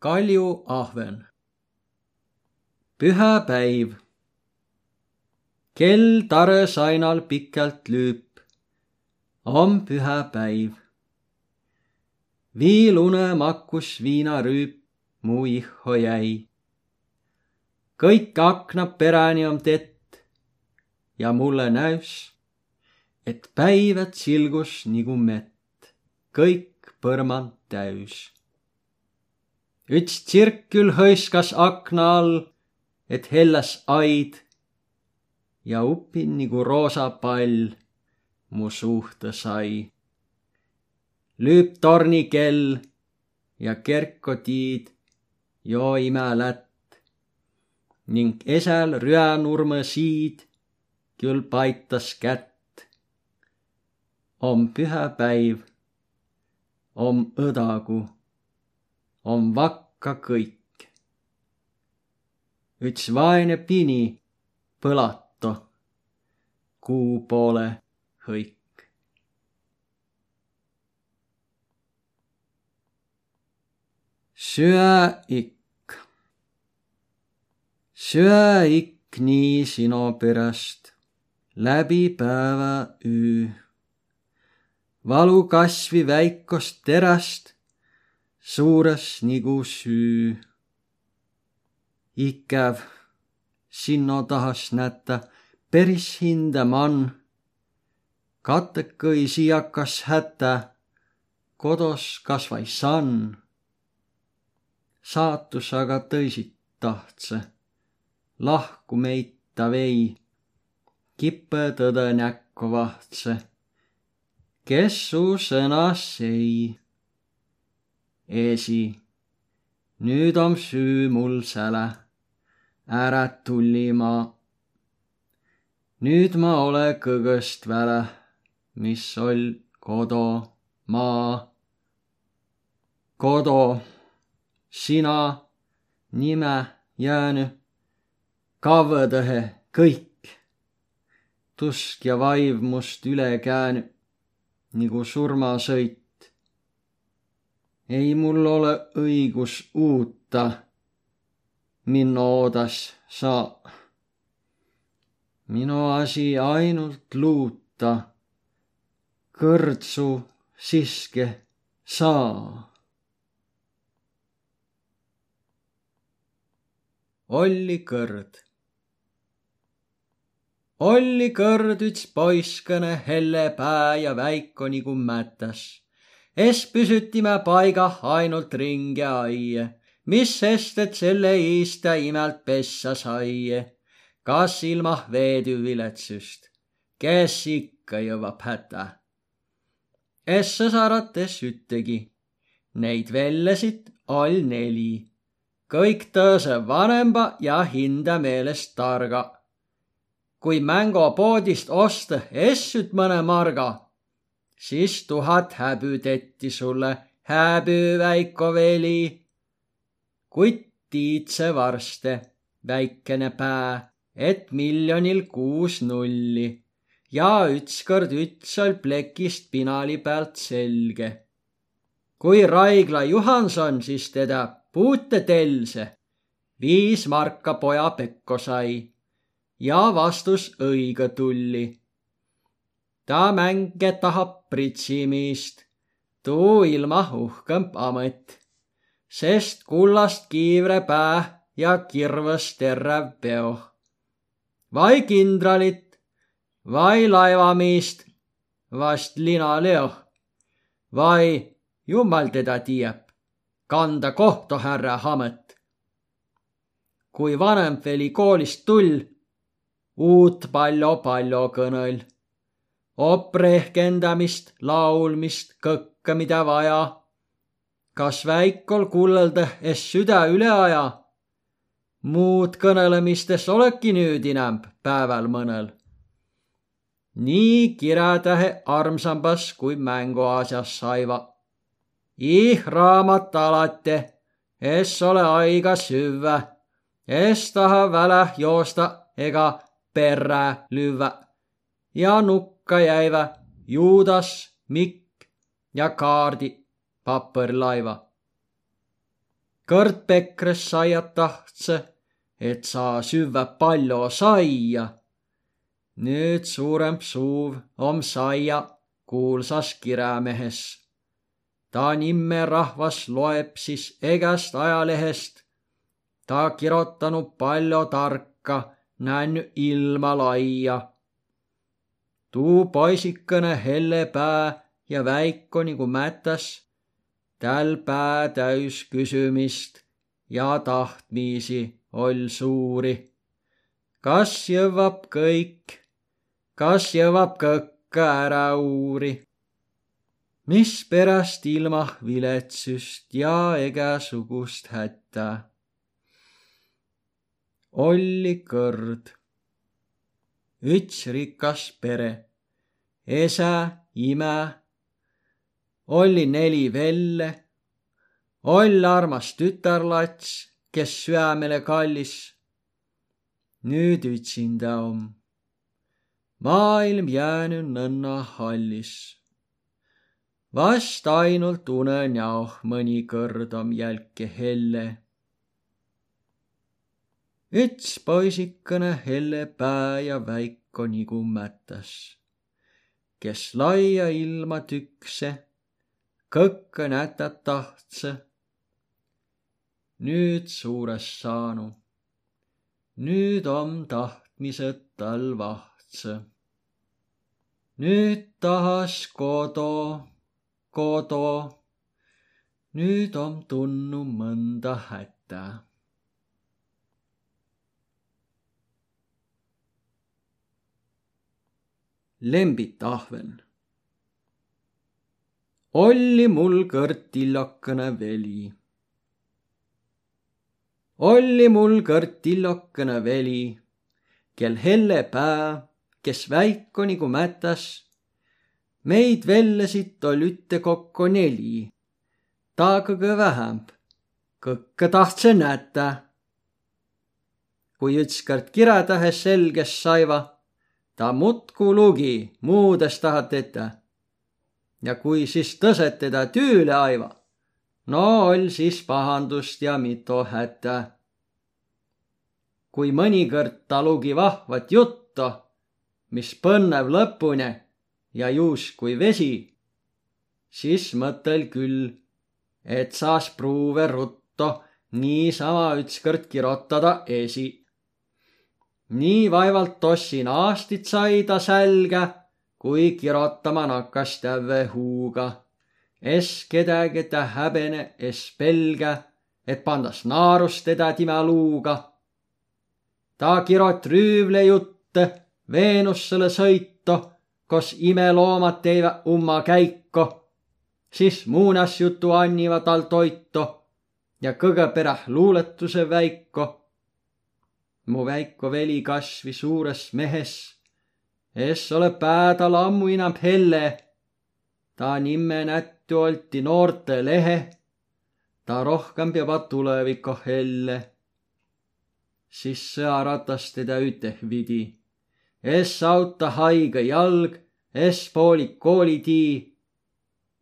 Kalju Ahven. pühapäiv. kell tare sainal pikalt lüüb. on pühapäiv. viilune makkus viinarüüp mu ihho jäi. kõik aknad pereni on tett ja mulle näüs, et päivad silgus nagu mett, kõik põrmand täüs üts tsirkül hõiskas akna all, et hellas aid ja upin nagu roosa pall mu suhte sai. lüüb torni kell ja kerkotiid joo imelätt ning esel rüänurme siid küll paitas kätt. om pühapäiv, om õdagu on vakka kõik. üks vaene pini põlato kuu poole hõik. söö ikk, söö ikk nii sinu pärast läbi päeva öö. valu kasvi väikost terast suures nagu süü. Ikäv, sinna tahas näta päris hinda man. katekõi siiakas hätä, kodos kasvai sann. saatus aga tõisid tahtse, lahku meid ta vei, kippe tõde näkku vahtse. kes su sõnas ei eesi. nüüd on süü mul säle, ära tulli ma. nüüd ma ole kõgõst väle, mis ol kodo maa. kodo, sina, nime jäänü, kavvõdõhe kõik. tusk ja vaiv must üle käänü nagu surmasõit ei mul ole õigus uutta, minno oodas sa. minu asi ainult luuta, kõrtsu siske saa. Olli Kõrd. Olli Kõrd üts poiskõne helle pää ja väiko nagu mätas es püsütime paigah ainult ringi aie, mis sest, et selle iist ta imelt pessa sai. kas ilmah veedü viletsust, kes ikka jõuab häta. es sõsarates üttegi, neid vellesid all neli, kõik tõõse vanemba ja hinda meelest targa. kui mängopoodist osta essüt mõne marga siis tuhat häbü tetti sulle, häbü väiko veli. kuid tiidse varste, väikene pää, et miljonil kuus nulli ja ükskord üts ol plekist pinali pealt selge. kui Raigla Juhanson siis teda puute telse, viis marka poja pekko sai ja vastus õige tulli ta mänge tahab pritsimist, tuu ilma uhkem amet, sest kullast kiivre pää ja kirves terrav peo. vai kindralit, vai laevamiist, vast linaleo, vai jumal teda tiiab, kanda kohtuhärra amet. kui vanem veli koolist tull, uut palju-palju kõnõl op rehkendamist, laulmist, kõkke, mida vaja. kas väikol kullõlda es süda üle aja? muud kõnelemistes oleki nüüd inämb päeval mõnel. nii kirätähe armsambas kui mänguasjas saiva. ih raamat alati, es ole aega süvä, es taha väle joosta ega perre lüüa ja nukk hukka jäivä Juudas, Mikk ja Kaardi pappõrlaiva. kõrd pekres saiat tahtse, et saa süvvä palju saia. nüüd suurem suuv om saia kuulsas kirämehes. ta nimme rahvas loeb siis egast ajalehest. ta kirotanud palju tarka, näinud ilma laia. Tuu poisikene helle pää ja väiko nagu mätas, täl pää täis küsimist ja tahtmisi oll suuri. kas jõuab kõik, kas jõuab kõkke ära uuri? mispärast ilma viletsust ja igasugust hätta? olli kõrd. üks rikas pere, esa, ime oli neli velle, oll armas tütarlats, kes süämele kallis. nüüd üksinda om maailm jäänud nõnna hallis. vast ainult unenäoh mõnikord om jälke helle. üks poisikene helle pää ja väiko nigu mätas, kes laia ilma tükse kõkke näta tahtse. nüüd suures saanu, nüüd om tahtmised tal vahtse. nüüd tahas kodo, kodo, nüüd om tunnu mõnda hätta Lembit ahven olli mul kõrd tillokene veli. olli mul kõrd tillokene veli, kel helle pää, kes väiko nigu mätas. meid vellesid oll ütekokku neli, ta kõige vähemb, kõkke tahtse näta. kui ükskord kirjatahes selges saiva, ta muudkui lugi, muudes tahat ette ja kui siis tõsed teda tüüle aiva, no oll siis pahandust ja mitu hätä. kui mõnikord ta lugi vahvat juttu, mis põnnev lõpuni ja juus kui vesi, siis mõtel küll, et saas pruuve ruttu niisama ükskord kirotada esi. Nii vaevalt tossin aastit sai ta sälge kui kirotama nakkas täve huuga. Es kedagi ta häbene, es pelgä, et pandas naarus teda tema luuga. ta kirot rüüvle jutte Veenussele sõito, kos imeloomad teivät umma käikko, siis muunas jutu anniva tal toito ja kõge peräh luuletuse väiko. Mu väiko veli kasvi suures mehes es ole päädal ammu inämp helle. ta nimme nättu olti noorte lehe. ta rohkem peab tulevikku helle. siis sõaratas teda ütehvidi. es auta haige jalg, es poolik koolitii.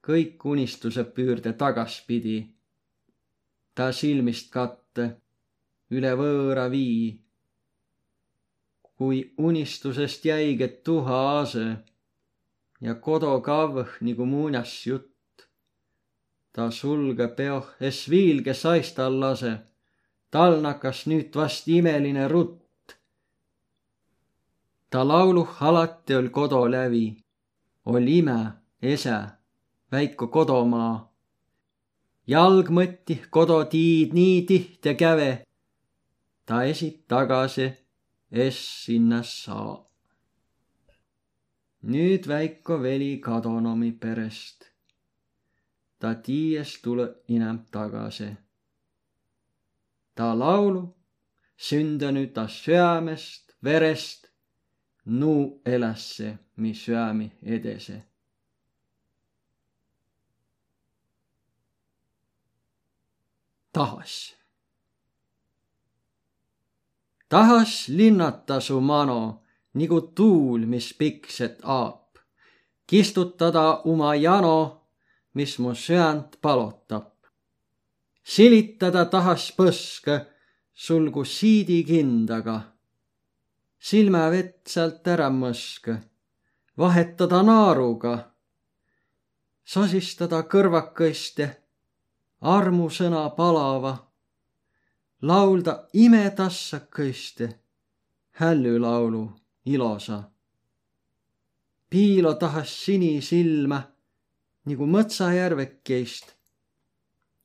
kõik unistused püürde tagaspidi. ta silmist katte üle võõra vii kui unistusest jäige tuha ase ja kodo kavh nagu muinasjutt. ta sulge peoh, es viilge saistal lase, tal nakkas nüüd vast imeline rutt. ta lauluh alati ol kodo lävi, ol ime, ese, väiko kodomaa. jalg mõtti kodotiid nii tihte käve. ta esit tagasi es sinna saa. nüüd väiko veli kadonomi perest. ta tiies tule inem tagasi. ta laulu sündanud ta süämest, verest, nuu elässe, mi süämi edese. tahas tahas linnata su mano nagu tuul, mis pikset aap, kistutada oma jano, mis mu süänt palotab. silitada tahas põske, sulgu siidikindaga. silmavett sealt ära mõske, vahetada naaruga, sosistada kõrvakõiste, armusõna palava, laulda imetassakõiste, hällulaulu ilosa piilo tahas sinisilmä nagu mõtsajärvekeist,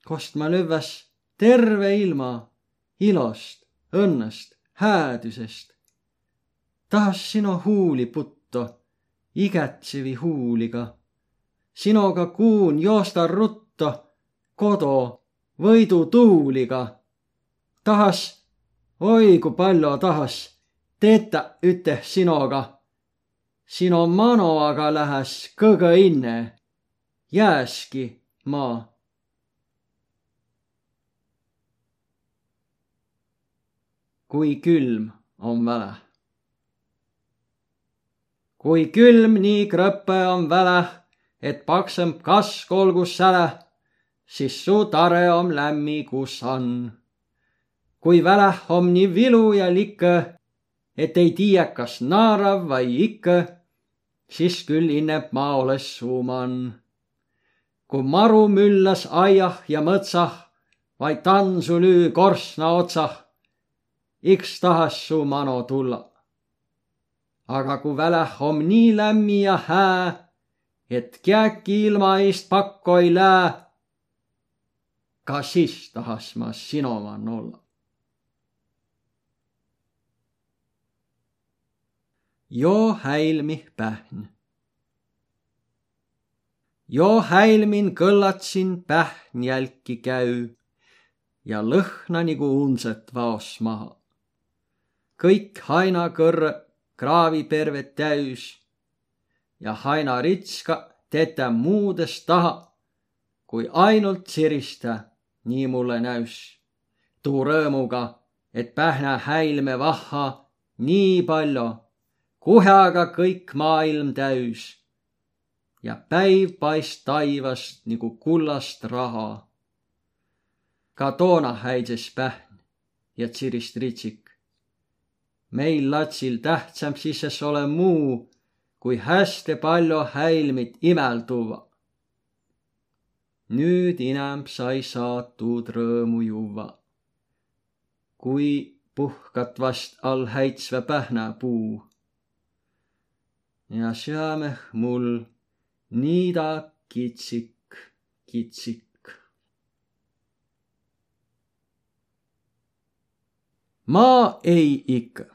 kost ma lövväs terve ilma ilost, õnnest, häädusest. tahas sino huuli putto, igatsevi huuliga. sinoga kuun joosta rutto, kodo võidu tuuliga. Tahas, oi kui palju tahas, teeta üteh sinoga sino mano aga lähes kõgõ inne, jääski ma. kui külm on väle. kui külm nii krõpe on väle, et paksem kask olgu säle, siis su tare om lämmi, kus on. Kui väle om nii vilu ja likõ, et ei tiiä, kas naarav vai ikka siis küll inneb maa oles suuman. kui maru müllas aiah ja mõtsah, vaid tantsu lüü korsna otsah, iks tahas su mano tulla. aga kui väläh om nii lämmi ja hää, et kiäki ilma eest pakko ei lää, ka siis tahas ma sinoman olla. Joo häilmi pähn. joo häilmin kõllatsin pähn jälki käü ja lõhna nagu unset vaos maha. kõik hainakõrre kraavipervet täis ja hainaritska tetä muudes taha, kui ainult sirista, nii mulle näüs. tuu rõõmuga, et pähna häilme vahha nii palju kohe aga kõik maailm täis ja päiv paist taivast nagu kullast raha. ka toona häises pähn ja tsirist ritsik. meil latsil tähtsam sisses ole muu, kui hästi palju häilmit imel tuua. nüüd inem sai saatud rõõmu juua. kui puhkat vast all häitsve pähnapuu ja süämeh mul niida kitsik, kitsik. ma ei ikka.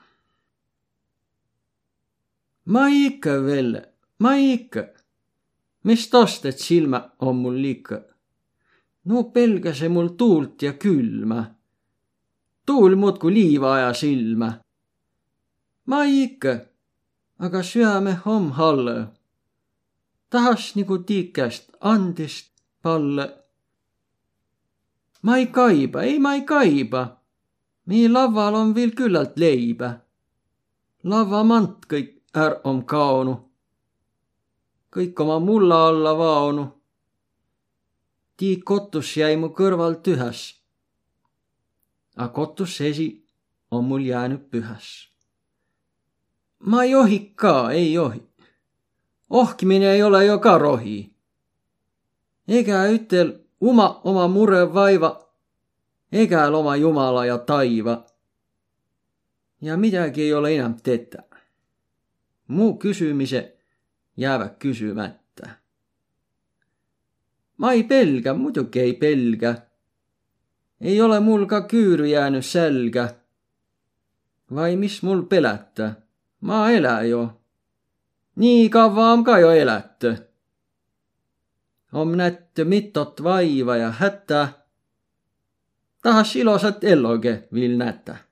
ma ikka veel, ma ikka. mis tost, et silmä on mul liika? no pelgase mul tuult ja külma. tuul muudkui liiva ajas ilma. ma ikka aga süäme om halle. tahas nagu tiikest andist palle. ma ei kaiba, ei, ma ei kaiba. meie laval on veel küllalt leiba. lavamant kõik är om kaonu. kõik oma mulla alla vaonu. tiik kotus jäi mu kõrval tühäs. a kotus esi on mul jäänud pühäs ma ei ohi ka, ei johi. ohkimine ei ole ju ka rohi. ega ütel uma oma mure vaiva, egal oma jumala ja taiva. ja midagi ei ole enam tetä. muu küsimise jäävad küsimata. ma ei pelga, muidugi ei pelga. ei ole mul ka küüru jäänud selga. vai mis mul pelata ma elä jo. nii kaua on ka jo elätty. om nätty mitot vaiva ja hätä. tahas ilosat eloge viil nätä.